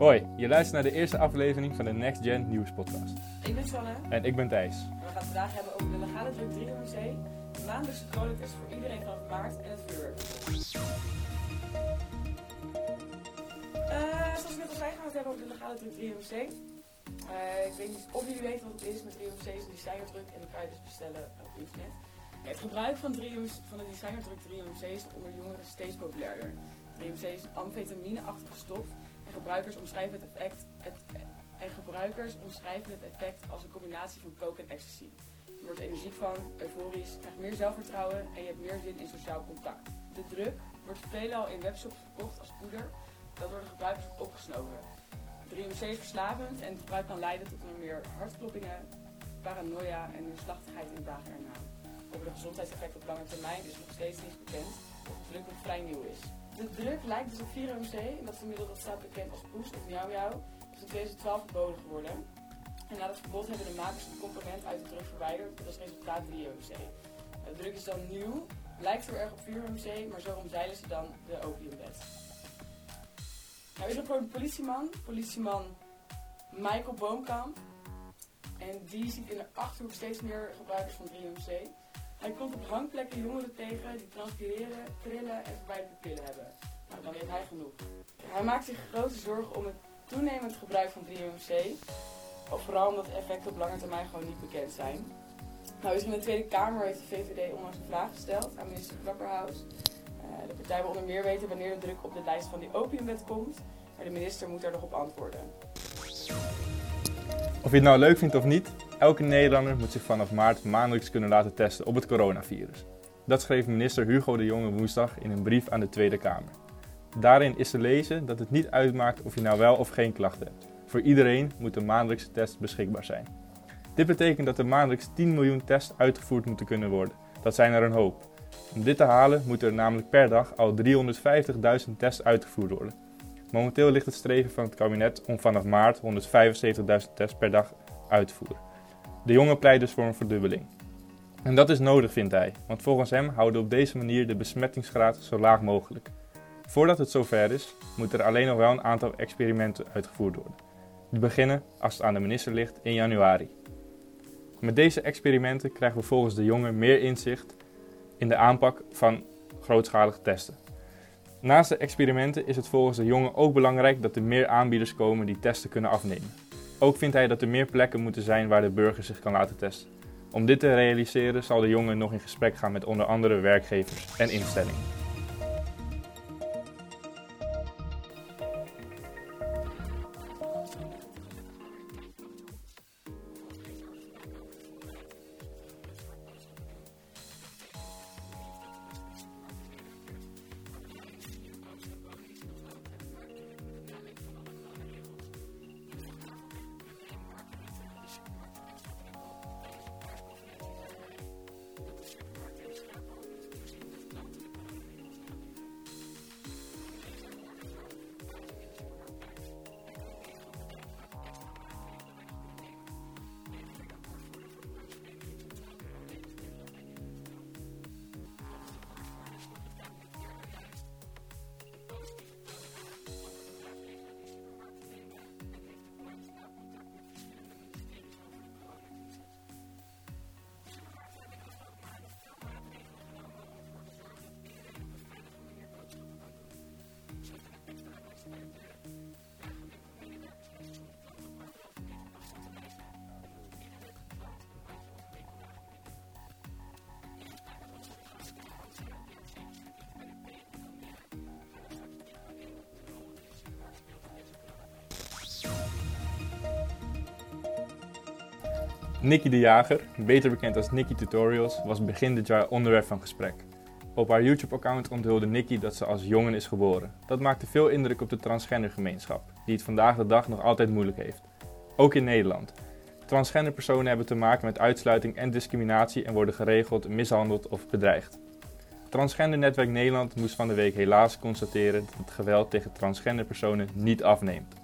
Hoi, je luistert naar de eerste aflevering van de Next Gen Nieuws Podcast. Ik ben Sanne. En ik ben Thijs. We gaan het vandaag hebben over de legale druk 3 museum, de maandelijkse coronatest voor iedereen vanaf maart en het vuurwerk. Uh, zoals ik net al zei, gaan we het hebben over de legale druk 3 museum. Uh, ik weet niet of jullie weten wat het is, maar 3 is een designerdruk en die kan je dus bestellen op internet. Het gebruik van, 3 van de designerdruk 3 is onder jongeren steeds populairder. 3 is een amfetamine-achtige stof en gebruikers omschrijven het effect, het, en gebruikers omschrijven het effect als een combinatie van coke en ecstasy. Je wordt energiek van, euforisch, krijgt meer zelfvertrouwen en je hebt meer zin in sociaal contact. De druk wordt veelal in webshops verkocht als poeder, dat door de gebruikers wordt opgesnoven. 3MC is verslavend en het gebruik kan leiden tot meer hartkloppingen, paranoia en neerslachtigheid in de dagen erna. Over de gezondheidseffecten op lange termijn is nog steeds niet bekend, of druk nog vrij nieuw is. De druk lijkt dus op 4MC en dat is dat staat bekend als poes of miauw miauw. is in 2012 verboden geworden. En na dat verbod hebben de makers een component uit de druk verwijderd met als resultaat 3MC. De druk is dan nieuw, lijkt heel erg op 4MC, maar zo omzeilen ze dan de opiumwet. Nou is er voor een politieman, politieman Michael Boomkamp. En die ziet in de Achterhoek steeds meer gebruikers van 3MC. Hij komt op hangplekken jongeren tegen die transpireren, trillen en verwijderde pillen hebben. Nou, dan weet hij genoeg. Hij maakt zich grote zorgen om het toenemend gebruik van 3MC. Of vooral omdat effecten op lange termijn gewoon niet bekend zijn. Nou is in de Tweede Kamer heeft de VVD onlangs een vraag gesteld aan minister Klapperhaus. Uh, de partij wil onder meer weten wanneer de druk op de lijst van die opiumwet komt. Maar de minister moet daar nog op antwoorden. Of je het nou leuk vindt of niet, elke Nederlander moet zich vanaf maart maandelijks kunnen laten testen op het coronavirus. Dat schreef minister Hugo de Jonge woensdag in een brief aan de Tweede Kamer. Daarin is te lezen dat het niet uitmaakt of je nou wel of geen klachten hebt. Voor iedereen moet een maandelijkse test beschikbaar zijn. Dit betekent dat er maandelijks 10 miljoen tests uitgevoerd moeten kunnen worden. Dat zijn er een hoop. Om dit te halen moeten er namelijk per dag al 350.000 tests uitgevoerd worden. Momenteel ligt het streven van het kabinet om vanaf maart 175.000 tests per dag uit te voeren. De jongen pleit dus voor een verdubbeling. En dat is nodig, vindt hij, want volgens hem houden we op deze manier de besmettingsgraad zo laag mogelijk. Voordat het zover is, moeten er alleen nog wel een aantal experimenten uitgevoerd worden. Die beginnen, als het aan de minister ligt, in januari. Met deze experimenten krijgen we volgens de jongen meer inzicht in de aanpak van grootschalige testen. Naast de experimenten is het volgens de jongen ook belangrijk dat er meer aanbieders komen die testen kunnen afnemen. Ook vindt hij dat er meer plekken moeten zijn waar de burger zich kan laten testen. Om dit te realiseren zal de jongen nog in gesprek gaan met onder andere werkgevers en instellingen. Nikki de Jager, beter bekend als Nikki Tutorials, was begin dit jaar onderwerp van gesprek. Op haar YouTube-account onthulde Nikki dat ze als jongen is geboren. Dat maakte veel indruk op de transgendergemeenschap, die het vandaag de dag nog altijd moeilijk heeft. Ook in Nederland. Transgender personen hebben te maken met uitsluiting en discriminatie en worden geregeld mishandeld of bedreigd. Transgender Netwerk Nederland moest van de week helaas constateren dat het geweld tegen transgender personen niet afneemt.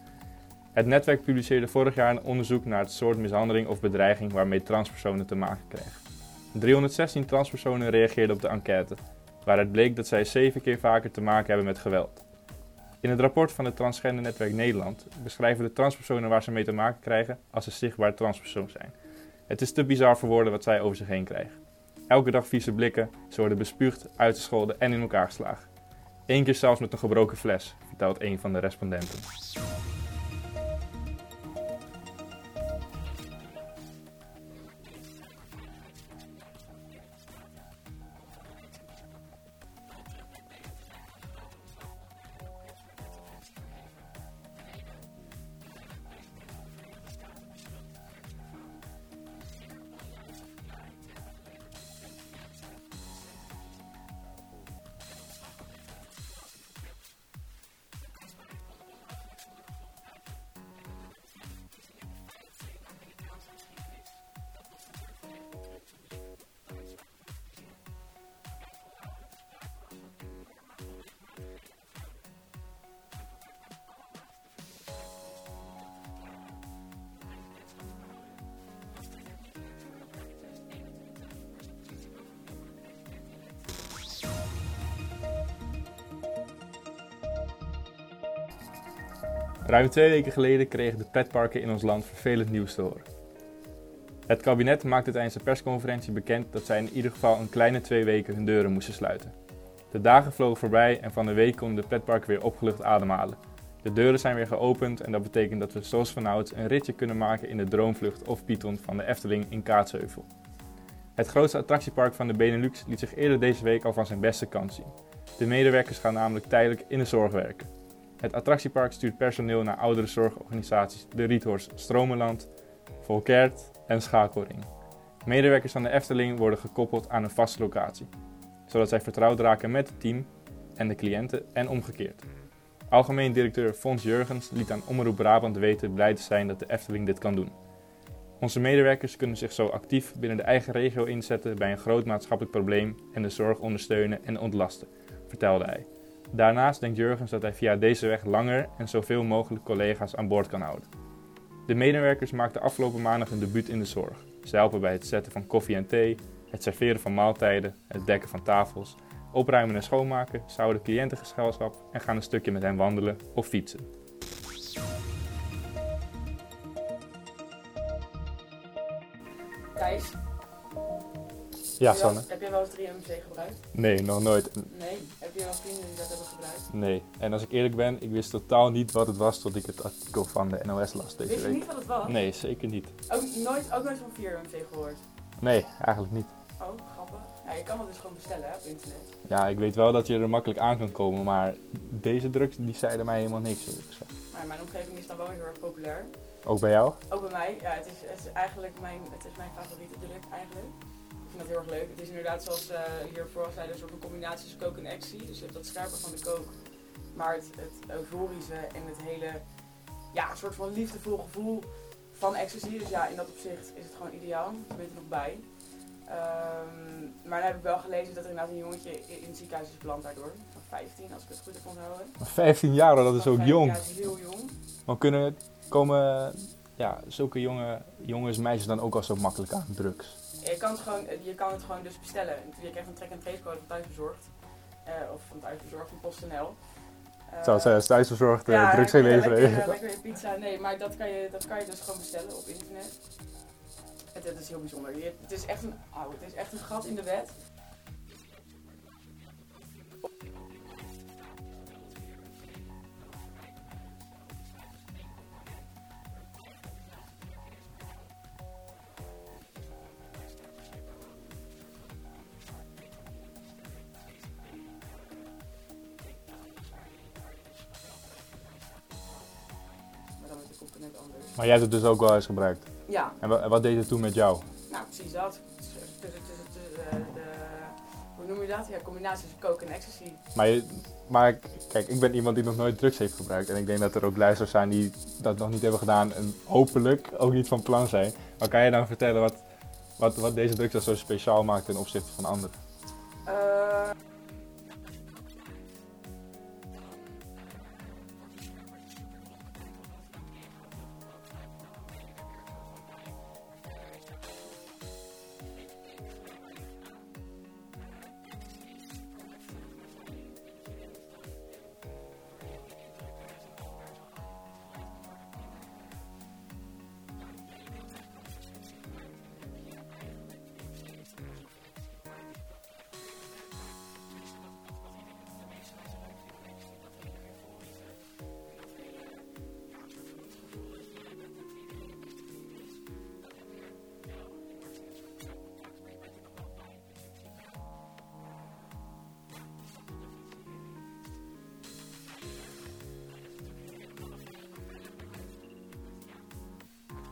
Het netwerk publiceerde vorig jaar een onderzoek naar het soort mishandeling of bedreiging waarmee transpersonen te maken kregen. 316 transpersonen reageerden op de enquête, waaruit bleek dat zij zeven keer vaker te maken hebben met geweld. In het rapport van het Transgender Netwerk Nederland beschrijven de transpersonen waar ze mee te maken krijgen als ze zichtbaar transpersoon zijn. Het is te bizar voor woorden wat zij over zich heen krijgen. Elke dag vieze blikken, ze worden bespuugd, uitgescholden en in elkaar geslagen. Eén keer zelfs met een gebroken fles, vertelt een van de respondenten. Ruim twee weken geleden kregen de pretparken in ons land vervelend nieuws te horen. Het kabinet maakte tijdens de persconferentie bekend dat zij in ieder geval een kleine twee weken hun deuren moesten sluiten. De dagen vlogen voorbij en van de week konden de pretparken weer opgelucht ademhalen. De deuren zijn weer geopend en dat betekent dat we zoals vanouds een ritje kunnen maken in de Droomvlucht of Python van de Efteling in Kaatsheuvel. Het grootste attractiepark van de Benelux liet zich eerder deze week al van zijn beste kant zien. De medewerkers gaan namelijk tijdelijk in de zorg werken. Het attractiepark stuurt personeel naar oudere zorgorganisaties De Riethorst Stromenland, Volkert en Schakelring. Medewerkers van de Efteling worden gekoppeld aan een vaste locatie, zodat zij vertrouwd raken met het team en de cliënten en omgekeerd. Algemeen directeur Fons Jurgens liet aan Omroep Brabant weten blij te zijn dat de Efteling dit kan doen. Onze medewerkers kunnen zich zo actief binnen de eigen regio inzetten bij een groot maatschappelijk probleem en de zorg ondersteunen en ontlasten, vertelde hij. Daarnaast denkt Jurgens dat hij via deze weg langer en zoveel mogelijk collega's aan boord kan houden. De medewerkers maakten afgelopen maandag een debuut in de zorg. Ze helpen bij het zetten van koffie en thee, het serveren van maaltijden, het dekken van tafels, opruimen en schoonmaken, ze houden cliëntengezelschap en gaan een stukje met hen wandelen of fietsen. Ja, heb je wel- Sanne? Heb jij wel eens 3MC gebruikt? Nee, nog nooit. Nee. Heb je wel vrienden die dat hebben gebruikt? Nee. En als ik eerlijk ben, ik wist totaal niet wat het was tot ik het artikel van de NOS las deze Wist je week. niet wat het was? Nee, zeker niet. Ook nooit, ook nooit van 4MC gehoord? Nee, eigenlijk niet. Oh, grappig. Ja, je kan dat dus gewoon bestellen hè, op internet. Ja, ik weet wel dat je er makkelijk aan kan komen, maar deze drugs die zeiden mij helemaal niks. eerlijk gezegd. Maar in mijn omgeving is dat wel heel erg populair. Ook bij jou? Ook bij mij, ja, het is, het is eigenlijk mijn, het is mijn favoriete druk eigenlijk. Ik vind dat heel erg leuk. Het is inderdaad zoals eh hier vooral zeiden, een soort van combinatie tussen coke en ecstasy. Dus je hebt dat scherpe van de coke, maar het, het euforische en het hele, ja, een soort van liefdevol gevoel van ecstasy. Dus ja, in dat opzicht is het gewoon ideaal. Je bent er nog bij. Ehm, maar dan heb ik wel gelezen dat er inderdaad een jongetje in het ziekenhuis is beland daardoor. Van 15, als ik het goed heb onthouden. 15 jaar, dat is ook 15 jong. jaar is heel jong. Maar kunnen komen ja, zulke jonge jongens, meisjes dan ook al zo makkelijk aan drugs? Je kan het gewoon, je kan het gewoon dus bestellen. Je krijgt een track and trace code van thuisbezorgd. Eh of van thuisbezorgd van PostNL. Uh, Zou zij als thuisbezorgd ja, uh, drugs lekker- inleveren? Lekker, lekker pizza. Nee, maar dat kan, je, dat kan je dus gewoon bestellen op internet. Het, het is heel bijzonder. Je, het, is echt een, oh, het is echt een gat in de wet. Maar jij hebt het dus ook wel eens gebruikt. Ja, En wa- wat deed het toen met jou? Nou, precies dat. Is, eh, de, hoe noem je dat? Ja, combinatie tussen coke en ecstasy. Maar, je- maar kijk, ik ben iemand die nog nooit drugs heeft gebruikt. En ik denk dat er ook luisteraars zijn die dat nog niet hebben gedaan. En hopelijk ook niet van plan zijn. Maar kan je dan vertellen wat, wat, wat deze drugs dan zo speciaal maakt ten opzichte van anderen?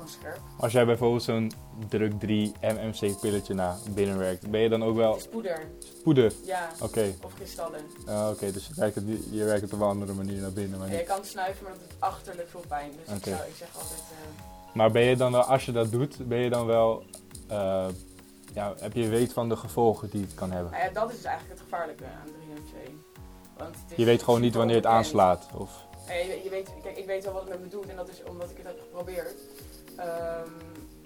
Scherp. Als jij bijvoorbeeld zo'n druk 3 MMC-pilletje naar binnen werkt, ben je dan ook wel is poeder, poeder? ja, Oké, of kristallen. Ah, oké, dus je werkt, het, je werkt het op een andere manier naar binnen. Maar, Ja, je kan snuiven, maar dat doet achterlijk veel pijn. Dus ik, zou, ik zeg altijd, eh, maar ben je dan wel, als je dat doet, ben je dan wel, eh, ja, heb je weet van de gevolgen die het kan hebben? nou ja, dat is dus eigenlijk het gevaarlijke aan 3MC. Want het is Je weet gewoon niet wanneer het aanslaat. Of, je, je weet, kijk, ik weet wel wat het met me doet en dat is omdat ik het heb geprobeerd. Ehm,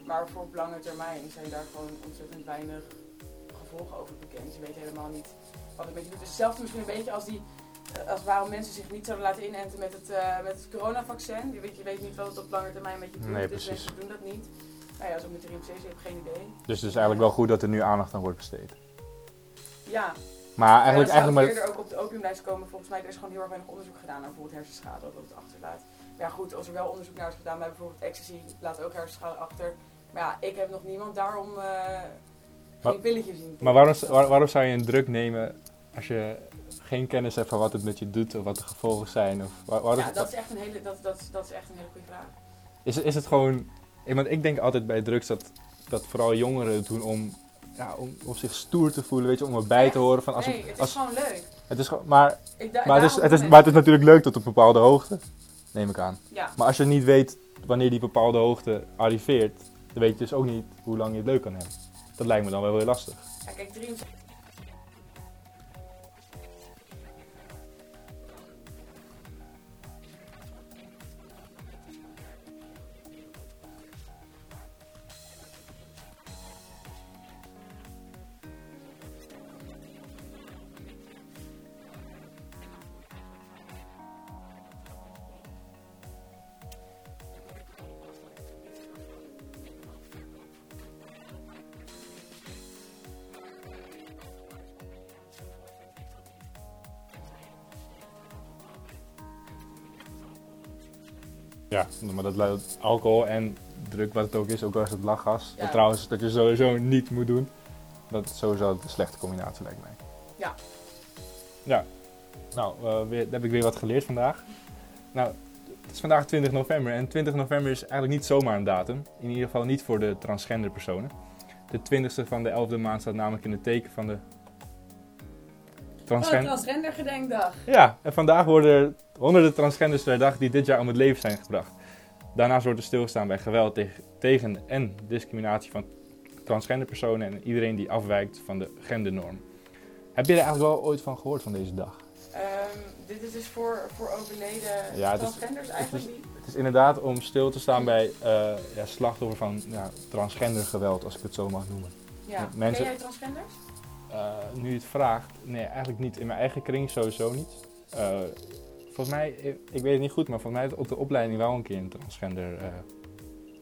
maar voor op lange termijn zijn daar gewoon ontzettend weinig gevolgen over bekend. Je weet helemaal niet wat het met je doet. Dus hetzelfde misschien een beetje als, die, eh, als waarom mensen zich niet zouden laten inenten met het, eh, met het coronavaccin. Je weet, je weet niet wat het op lange termijn met je doet, Nee, dus precies. mensen doen dat niet. Nou ja, zo met de RMC's, ik heb geen idee. dus het is eigenlijk wel goed dat er nu aandacht aan wordt besteed. Ja, Maar eigenlijk, eigenlijk, ja, eigenlijk maar, eerder ook op de opiumlijst komen. Volgens mij er is gewoon heel erg weinig onderzoek gedaan naar bijvoorbeeld hersenschade, wat het achterlaat. Ja goed, als er wel onderzoek naar is gedaan bij bijvoorbeeld ecstasy, laat ook hersenschade achter. Maar ja, ik heb nog niemand daarom Maar- geen pilletje zien. maar waarom, waar- waarom zou je een druk nemen als je geen kennis hebt van wat het met je doet of wat de gevolgen zijn? Of, waar- Ja, dat is echt een hele, dat, dat, dat is echt een hele goede vraag. Is, is het gewoon. Want ik denk altijd bij drugs dat, dat vooral jongeren het doen om, ja, om, om zich stoer te voelen, weet je, om erbij te horen van als nee, ik- het is als, gewoon leuk. het is gewoon, maar, Ik, da- maar, het is, het is, maar het is natuurlijk leuk tot een bepaalde hoogte, neem ik aan. Ja, Maar als je niet weet wanneer die bepaalde hoogte arriveert, dan weet je dus ook niet hoe lang je het leuk kan hebben. Dat lijkt me dan wel heel lastig. ja kijk, 73 Ja, maar dat luidt alcohol en druk, wat het ook is, ook wel eens het lachgas. Ja. En trouwens, dat je sowieso niet moet doen. Dat is sowieso een slechte combinatie, lijkt mij. Ja. Ja. Nou, eh, weer, heb ik weer wat geleerd vandaag. Nou, het is vandaag 20 november en 20 november is eigenlijk niet zomaar een datum. In ieder geval niet voor de transgender personen. De 20ste van de 11e maand staat namelijk in het teken van de Oh, transgender. transgender gedenkdag. Ja, en vandaag worden er honderden transgenders herdacht die dit jaar om het leven zijn gebracht. Daarnaast wordt er stilgestaan bij geweld tegen, tegen en discriminatie van transgender personen en iedereen die afwijkt van de gendernorm. Heb je er eigenlijk wel ooit van gehoord van deze dag? Ehm, dit is dus voor, voor overleden Ja, het is- transgenders eigenlijk niet. Het is inderdaad om stil te staan bij eh ja, slachtoffer van ja, transgender geweld, als ik het zo mag noemen. Ja. mensen- Ken jij transgenders? Eh, nu je het vraagt, nee, eigenlijk niet. In mijn eigen kring sowieso niet. Eh, volgens mij, ik, ik weet het niet goed, maar volgens mij heeft op de opleiding wel een keer een transgender eh,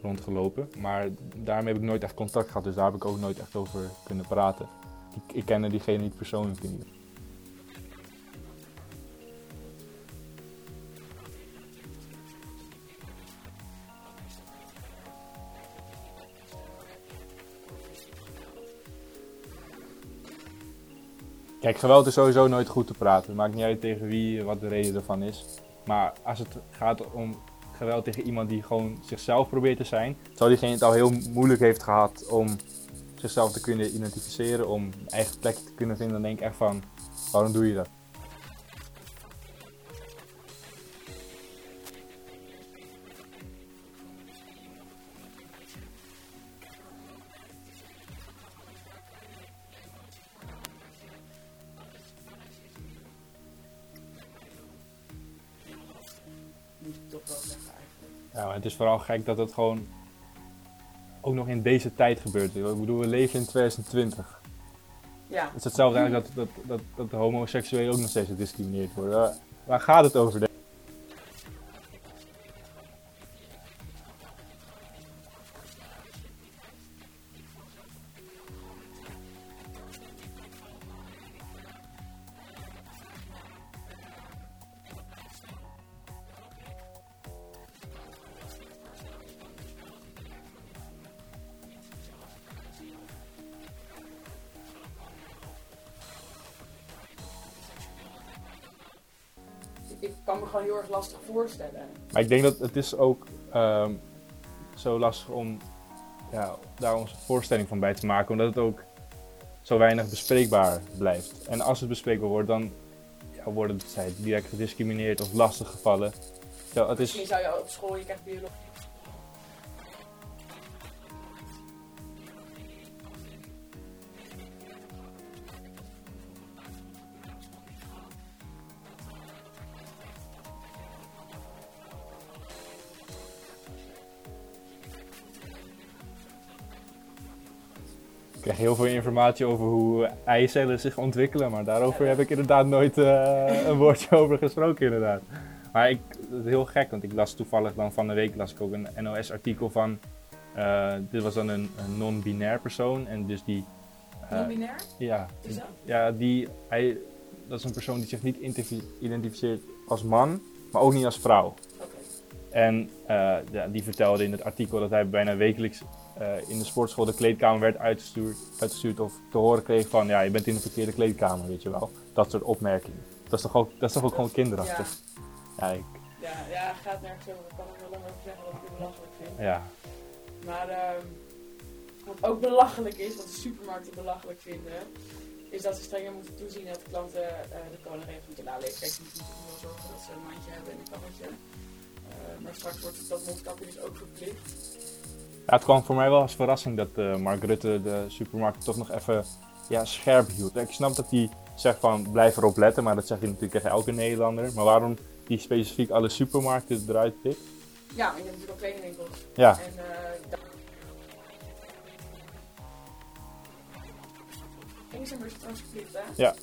rondgelopen. Maar daarmee heb ik nooit echt contact gehad, dus daar heb ik ook nooit echt over kunnen praten. Ik, ik diegene niet persoonlijk in ieder Kijk, geweld is sowieso nooit goed te praten. Het maakt niet uit tegen wie, wat de reden ervan is. Maar als het gaat om geweld tegen iemand die gewoon zichzelf probeert te zijn, terwijl diegene het al heel moeilijk heeft gehad om zichzelf te kunnen identificeren, om een eigen plekje te kunnen vinden, dan denk ik echt van, waarom doe je dat? Is vooral gek dat het gewoon ook nog in deze tijd gebeurt. Ik bedoel, we leven in 2020. Ja. Het is hetzelfde eigenlijk dat, dat, dat, dat de homoseksuelen ook nog steeds gediscrimineerd worden. Waar, waar gaat het over? Ik? Kan me gewoon heel erg lastig voorstellen. Maar ik denk dat het is ook. ehm, zo lastig om ja, daar onze voorstelling van bij te maken, omdat het ook zo weinig bespreekbaar blijft. En als het bespreekbaar wordt, dan ja, worden zij direct gediscrimineerd of lastig gevallen. Ja, het is, Misschien zou je op school, je krijgt biologie. Krijg heel veel informatie over hoe eicellen zich ontwikkelen, maar daarover heb ik inderdaad nooit eh, een woordje over gesproken inderdaad. Maar ik, het is heel gek, want ik las toevallig dan van de week las ik ook een NOS-artikel van, eh, dit was dan een, een non-binair persoon en dus die... eh, Non-binair? ja, dat? ja die, hij, dat is een persoon die zich niet identifi- identificeert als man, maar ook niet als vrouw. En ja, die vertelde in het artikel dat hij bijna wekelijks eh, in de sportschool de kleedkamer werd uitgestuurd, uitgestuurd of te horen kreeg van ja, je bent in de verkeerde kleedkamer, weet je wel. Dat soort opmerkingen. Dat is toch ook, dat is toch ook gewoon kinderachtig? Ja, ik, Ja, ja, gaat nergens over. Ik kan er wel lang over zeggen dat ik het belachelijk vind. ja. Maar ehm, wat ook belachelijk is, wat de supermarkten belachelijk vinden, is dat ze strenger moeten toezien dat de klanten eh, de coronaregels moeten naleven. Kijk, ze moeten zorgen dat ze een mandje hebben en een kammetje. Eh, maar straks wordt dat mondkapje dus ook verplicht. Ja, het kwam voor mij wel als verrassing dat eh, Mark Rutte de supermarkt toch nog even ja, scherp hield. Ik snap dat hij zegt van blijf erop letten, maar dat zegt hij natuurlijk tegen elke Nederlander. Maar waarom die specifiek alle supermarkten eruit pikt? Ja, maar je hebt natuurlijk ook kledingwinkels. Ja, En verplicht, hè? Ja.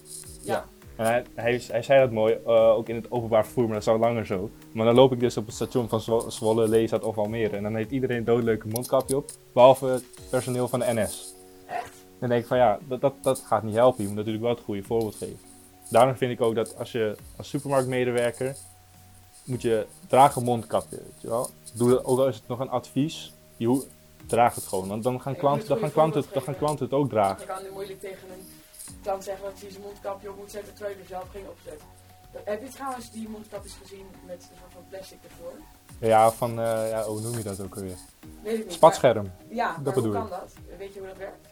Ja. En hij, hij, hij zei dat mooi, eh, ook in het openbaar vervoer, maar dat is al langer zo. Maar dan loop ik dus op het station van Zwo- Zwolle, Lelystad of Almere. En dan heeft iedereen een doodleuke mondkapje op, behalve het personeel van de NS. Echt? Dan denk ik van ja, dat, dat, dat gaat niet helpen. Je moet natuurlijk wel het goede voorbeeld geven. Daarom vind ik ook dat als je als supermarktmedewerker, moet je draag een mondkapje, weet je wel. Doe dat, ook al is het nog een advies, je draag het gewoon. Want dan gaan klanten, dan het gaan klanten, dan gaan klanten het ook dragen. Je kan nu moeilijk tegen een klant zeggen dat hij zijn mondkapje op moet zetten terwijl je er zelf geen opzet. Heb je trouwens die mondkapjes gezien met een soort van plastic ervoor? Ja, van, eh, ja, hoe noem je dat ook alweer? Weet ik niet. Spatscherm. maar- Ja, maar bedoel hoe kan dat? Weet je hoe dat werkt?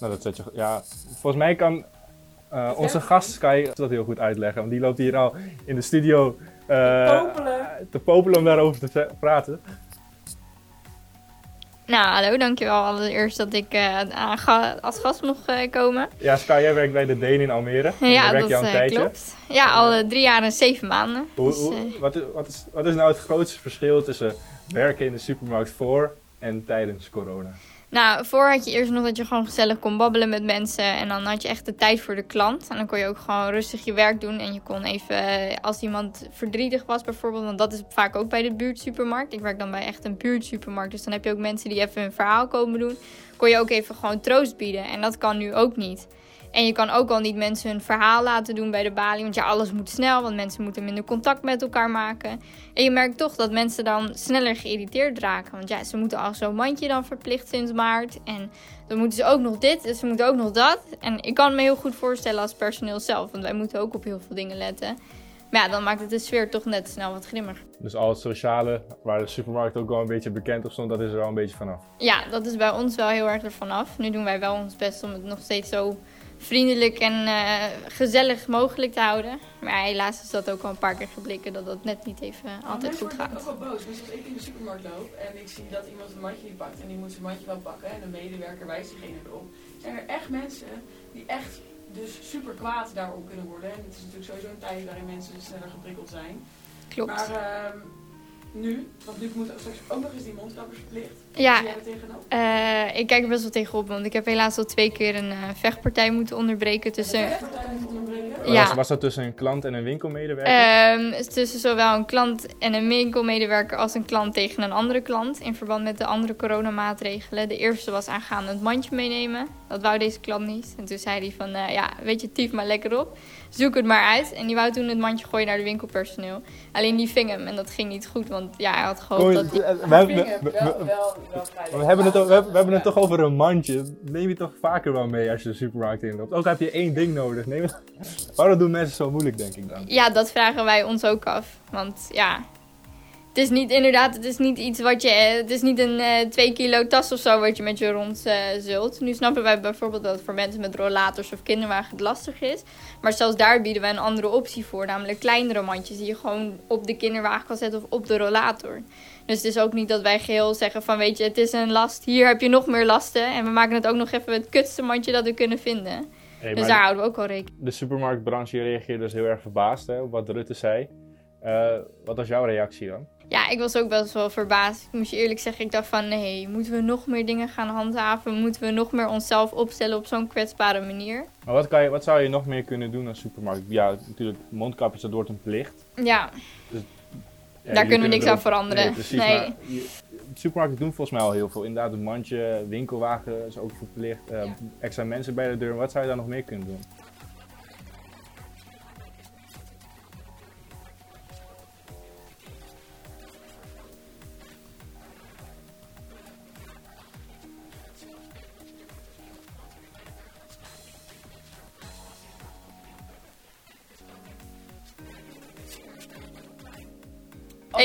Nou, dat zet je. Ja, volgens mij kan eh, Dat onze gast. Sky dat heel goed uitleggen. Want die loopt hier al in de studio eh, Popelen. te popelen om daarover te praten. Nou, hallo, dankjewel allereerst dat ik aan ga- als gast mocht eh, komen. Ja, Sky, jij werkt bij de Deen in Almere. Ja, dat je al een tijdje. klopt. Ja, al drie jaar en zeven maanden. Hoe, Dus, hoe- wat, is, wat, is, wat is nou het grootste verschil tussen werken in de supermarkt voor en tijdens corona? Nou, voor had je eerst nog dat je gewoon gezellig kon babbelen met mensen. En dan had je echt de tijd voor de klant. En dan kon je ook gewoon rustig je werk doen. En je kon even, eh, als iemand verdrietig was bijvoorbeeld. Want dat is vaak ook bij de buurtsupermarkt. Ik werk dan bij echt een buurtsupermarkt. Dus dan heb je ook mensen die even hun verhaal komen doen. Kon je ook even gewoon troost bieden. En dat kan nu ook niet. En je kan ook al niet mensen hun verhaal laten doen bij de balie. Want ja, alles moet snel, want mensen moeten minder contact met elkaar maken. En je merkt toch dat mensen dan sneller geïrriteerd raken. Want ja, ze moeten al zo'n mandje dan verplicht sinds maart. En dan moeten ze ook nog dit en ze moeten ook nog dat. En ik kan me heel goed voorstellen als personeel zelf. Want wij moeten ook op heel veel dingen letten. Maar ja, dan maakt het de sfeer toch net snel wat grimmiger. Dus al het sociale, waar de supermarkt ook wel een beetje bekend op stond, dat is er wel een beetje vanaf. Ja, dat is bij ons wel heel erg ervan af. Nu doen wij wel ons best om het nog steeds zo vriendelijk en eh, gezellig mogelijk te houden. Maar helaas is dat ook al een paar keer gebleken dat dat net niet even altijd goed gaat. ook wel boos. Dus als ik in de supermarkt loop en ik zie dat iemand een mandje niet pakt en die moet zijn mandje wel pakken en de medewerker wijst diegene erop, zijn er echt mensen die echt dus super kwaad daarop kunnen worden. En het is natuurlijk sowieso een tijd waarin mensen sneller geprikkeld zijn. Klopt. Maar ehm, nu, want nu moet straks ook nog eens die mondkapjes verplicht. Ja, Zie jij tegenop? Eh, ik kijk er best wel tegenop, want ik heb helaas al twee keer een eh, vechtpartij moeten onderbreken tussen, Echt partij moet onderbreken? Ja. Was, was dat tussen een klant en een winkelmedewerker? ehm, tussen zowel een klant en een winkelmedewerker als een klant tegen een andere klant in verband met de andere coronamaatregelen. De eerste was aangaande het mandje meenemen. Dat wou deze klant niet. En toen zei hij van, eh, ja, weet je, tief maar lekker op. Zoek het maar uit. En die wou toen het mandje gooien naar de winkelpersoneel. Alleen die ving hem en dat ging niet goed, want ja, hij had gehoopt dat... die- we, we- hebben het, we, hebben- we hebben het toch over een mandje. Neem je toch vaker wel mee als je de supermarkt inloopt. Ook heb je één ding nodig. Neem het... Waarom doen mensen zo moeilijk, denk ik dan? Ja, dat vragen wij ons ook af. Want ja, het is niet inderdaad, het is niet iets wat je, het is niet een eh 2 kilo tas of zo wat je met je rond eh, zult. Nu snappen wij bijvoorbeeld dat het voor mensen met rollators of kinderwagen het lastig is. Maar zelfs daar bieden wij een andere optie voor, namelijk kleinere mandjes die je gewoon op de kinderwagen kan zetten of op de rollator. Dus het is ook niet dat wij geheel zeggen van weet je, het is een last, hier heb je nog meer lasten. En we maken het ook nog even het kutste mandje dat we kunnen vinden. Hey, Dus daar houden we ook wel rekening De supermarktbranche reageerde dus heel erg verbaasd hè, op wat Rutte zei. Eh, wat was jouw reactie dan? Ja, ik was ook best wel verbaasd. Ik moet je eerlijk zeggen, ik dacht van nee, moeten we nog meer dingen gaan handhaven? Moeten we nog meer onszelf opstellen op zo'n kwetsbare manier? Maar wat, kan je, wat zou je nog meer kunnen doen als supermarkt? Ja, natuurlijk, mondkapjes, dat wordt een plicht. Ja, Ja, daar kunnen we niks aan veranderen. Nee, precies. Nee. Je- supermarkten doen volgens mij al heel veel. Inderdaad, een mandje, winkelwagen is ook verplicht. eh, Ja. Extra mensen bij de deur. Wat zou je daar nog meer kunnen doen?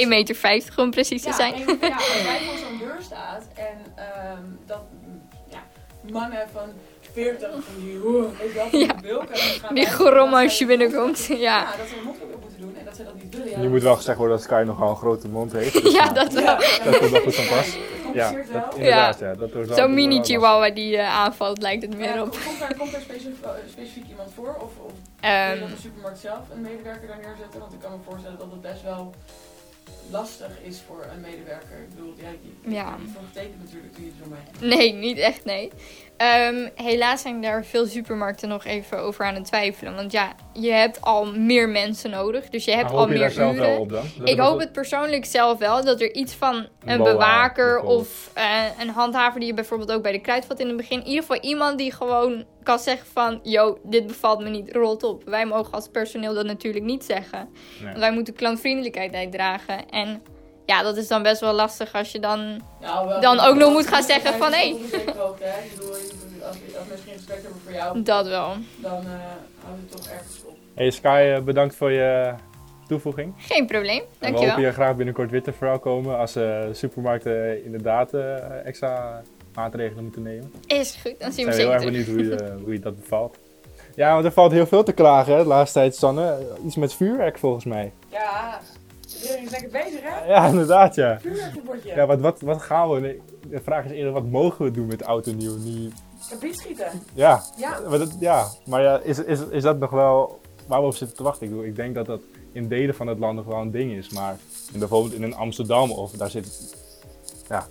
1,50 meter om precies te zijn. en- ja, als jij voor zo'n deur staat en ehm, dat ja, mannen van 40 van die, oeh, weet je wel, van Ja. die bulken, en dan gaan Die grom als je binnenkomt. Ja, Ja, dat ze een op moeten doen en dat ze dat niet willen. Ja, Je moet wel gezegd worden dat Sky nogal een grote mond heeft. dus ja nou, dat wel. Ja, Dat komt wel goed van pas. Ja, dat, inderdaad. Ja. dat Zo'n mini chihuahua die eh, aanvalt, lijkt het Ja, meer op. Komt daar, komt daar specifiek, eh, specifiek iemand voor? Of, of Ehm, wil je dat de supermarkt zelf een medewerker daar neerzetten? Want ik kan me voorstellen dat het best wel lastig is voor een medewerker. Ik bedoel, ja, je Ja. voor getekend natuurlijk toen je zo mee. Nee, niet echt, nee. Ehm, helaas zijn daar veel supermarkten nog even over aan het twijfelen. Want ja, je hebt al meer mensen nodig. Dus je hebt al je meer daar zelf uren. wel op dan? Dat Ik hoop het persoonlijk zelf wel. Dat er iets van een boa, bewaker of eh, een handhaver die je bijvoorbeeld ook bij de kruidvat in het begin. In ieder geval iemand die gewoon kan zeggen van... Yo, dit bevalt me niet, rolt op. Wij mogen als personeel dat natuurlijk niet zeggen. Nee. Want wij moeten klantvriendelijkheid uitdragen. En ja, dat is dan best wel lastig als je dan... Nou, wel, Dan ook nog moet gaan zeggen van, hé. hè. Ik bedoel, je- als, als mensen geen respect hebben voor jou, Dat wel. dan eh houdt het toch ergens op. Hey Sky, eh, bedankt voor je toevoeging. Geen probleem, En we dankjewel. hopen je graag binnenkort weer te verwelkomen als eh supermarkten inderdaad extra maatregelen moeten nemen. Is goed, dan Ik zien ben we heel erg zeker benieuwd hoe je, hoe je dat bevalt. Ja, want er valt heel veel te klagen hè, de laatste tijd, Sanne. Iets met vuurwerk volgens mij. Ja, iedereen is lekker bezig, hè? Ja, inderdaad ja. Vuurwerkverbodje. Ja, wat, wat, wat gaan we? Nee, de vraag is eerder, wat mogen we doen met oud en nieuw? Nu, Kabiet schieten. ja, Ja. maar, dat, ja. maar ja, is, is, is dat nog wel waar we op zitten te wachten? Ik, bedoel, ik denk dat dat in delen van het land nog wel een ding is. Maar in, bijvoorbeeld in een Amsterdam of daar zit... Ja,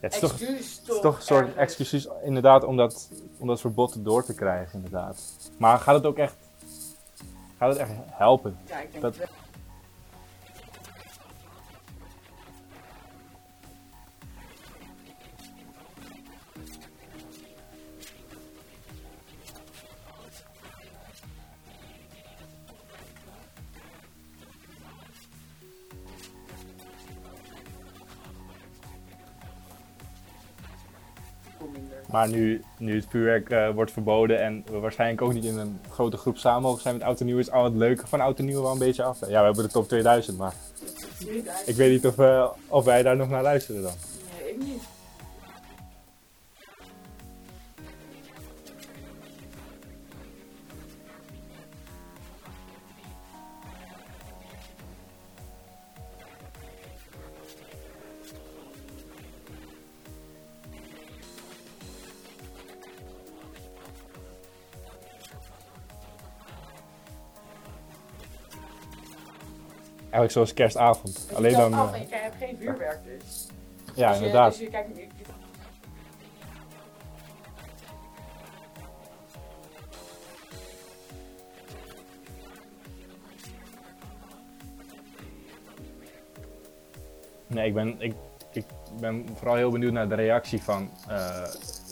het is toch, het is toch een soort excuses inderdaad om dat, om dat verbod door te krijgen inderdaad. Maar gaat het ook echt, gaat het echt helpen? Ja, ik denk Dat- het wel. Maar nu, nu het vuurwerk eh, wordt verboden en we waarschijnlijk ook niet in een grote groep samen mogen zijn met oud nieuw, is al het leuke van oud nieuw wel een beetje af. Ja, we hebben de top 2000, maar ik weet niet of, eh, of wij daar nog naar luisteren dan. Eigenlijk zoals kerstavond. Het Alleen dan, af eh, en je hebt geen vuurwerk dus. ja Dus je- inderdaad. Dus je kijkt, Nee, ik ben, ik, ik ben vooral heel benieuwd naar de reactie van. eh,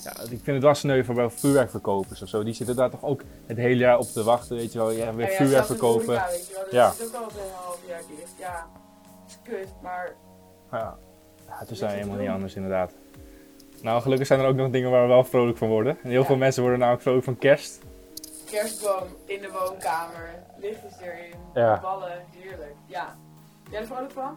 ja, ik vind het wel sneu voor wel vuurwerkverkopers of zo. Die zitten daar toch ook het hele jaar op te wachten, weet je wel. Ja, weer Ja, ja, vuurwerk verkopen. wel, dat Ja. is ook altijd kut, maar Ja, ja, het is daar helemaal niet anders inderdaad. Nou, gelukkig zijn er ook nog dingen waar we wel vrolijk van worden. En heel Ja. veel mensen worden namelijk vrolijk van kerst. kerstboom in de woonkamer, lichtjes erin, Ja. ballen, heerlijk. Ja. Jij er vrolijk van?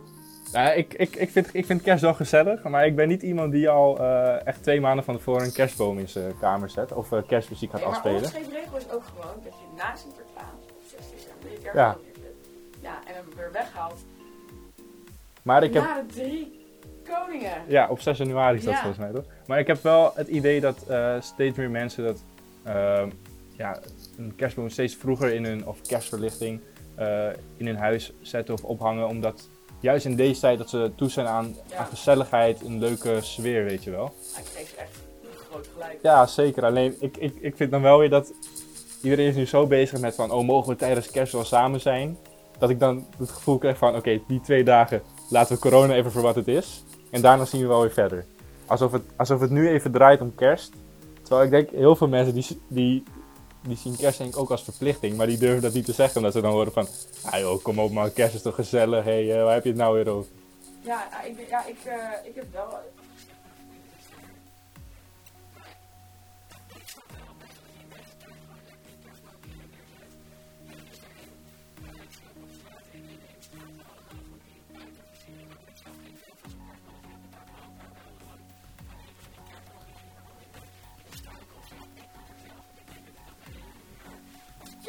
Nou, ik, ik, ik, vind, ik vind kerst wel gezellig, maar ik ben niet iemand die al eh, echt twee maanden van tevoren een kerstboom in zijn kamer zet. Of eh, kerstmuziek gaat Nee, maar afspelen. ongeschreven regel is ook gewoon dat je na Sinterklaas, of 6 december, je kerstboom Ja. neerzet. Ja, en hem weer weghaalt. Maar ik heb, Na de drie koningen. ja, op 6 januari is dat volgens mij toch? Maar ik heb wel het idee dat eh, steeds meer mensen dat, ehm, ja, een kerstboom steeds vroeger in hun, of kerstverlichting, eh, in hun huis zetten of ophangen. Omdat juist in deze tijd dat ze toe zijn aan, Ja. aan gezelligheid, een leuke sfeer, weet je wel. Hij kreeg echt groot gelijk. Ja, zeker. Alleen ik, ik, ik vind dan wel weer dat iedereen is nu zo bezig met van, oh, mogen we tijdens kerst wel samen zijn? Dat ik dan het gevoel krijg van, oké, die twee dagen laten we corona even voor wat het is. En daarna zien we wel weer verder. Alsof het, alsof het nu even draait om kerst. Terwijl ik denk, heel veel mensen die, die, die zien kerst denk ik ook als verplichting. Maar die durven dat niet te zeggen, omdat ze dan horen van, ah joh, kom op man, kerst is toch gezellig, hé, hey, waar heb je het nou weer over? Ja, ja, ik, ja ik, eh, ik heb wel.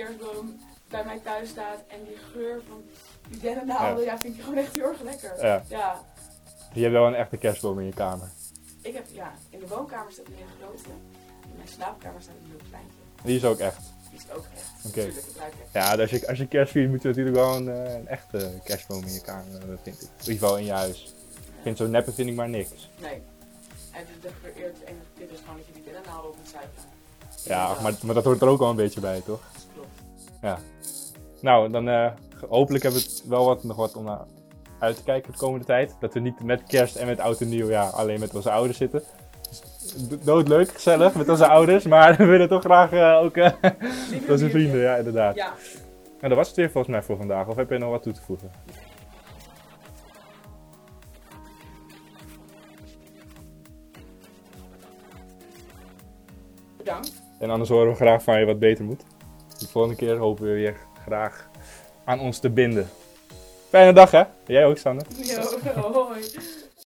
Kerstboom bij mij thuis staat en die geur van die dennennaalden, ja. vind ik gewoon echt heel erg lekker. Ja. ja. Je hebt wel een echte kerstboom in je kamer. Ik heb, ja, in de woonkamer staat een hele grote. In mijn slaapkamer staat een heel kleintje. Die is ook echt. Die is ook echt. Oké. Ja, als je, als je kerst viert, moet je natuurlijk wel een, eh, een echte kerstboom in je kamer, eh, vind ik. In ieder geval in je huis. Ik vind zo'n neppe vind ik maar niks. Nee. En de, de vereerd enige tip is gewoon dat je die dennennaalden op moet zuigen. Ja, maar, maar dat hoort er ook wel een beetje bij, toch? Klopt. Nou, dan eh, hopelijk hebben we het wel wat, nog wat om naar uit te kijken de komende tijd. Dat we niet met kerst en met oud en nieuw ja, alleen met onze ouders zitten. Doodleuk, gezellig met onze ouders, maar we willen toch graag eh, ook eh met onze biertje. vrienden, ja inderdaad. Ja. Nou, dat was het weer volgens mij voor vandaag. Of heb je nog wat toe te voegen? Bedankt. En anders horen we graag van je wat beter moet. De volgende keer hopen we weer graag aan ons te binden. Fijne dag hè? Jij ook, Sander. Yo, hoi.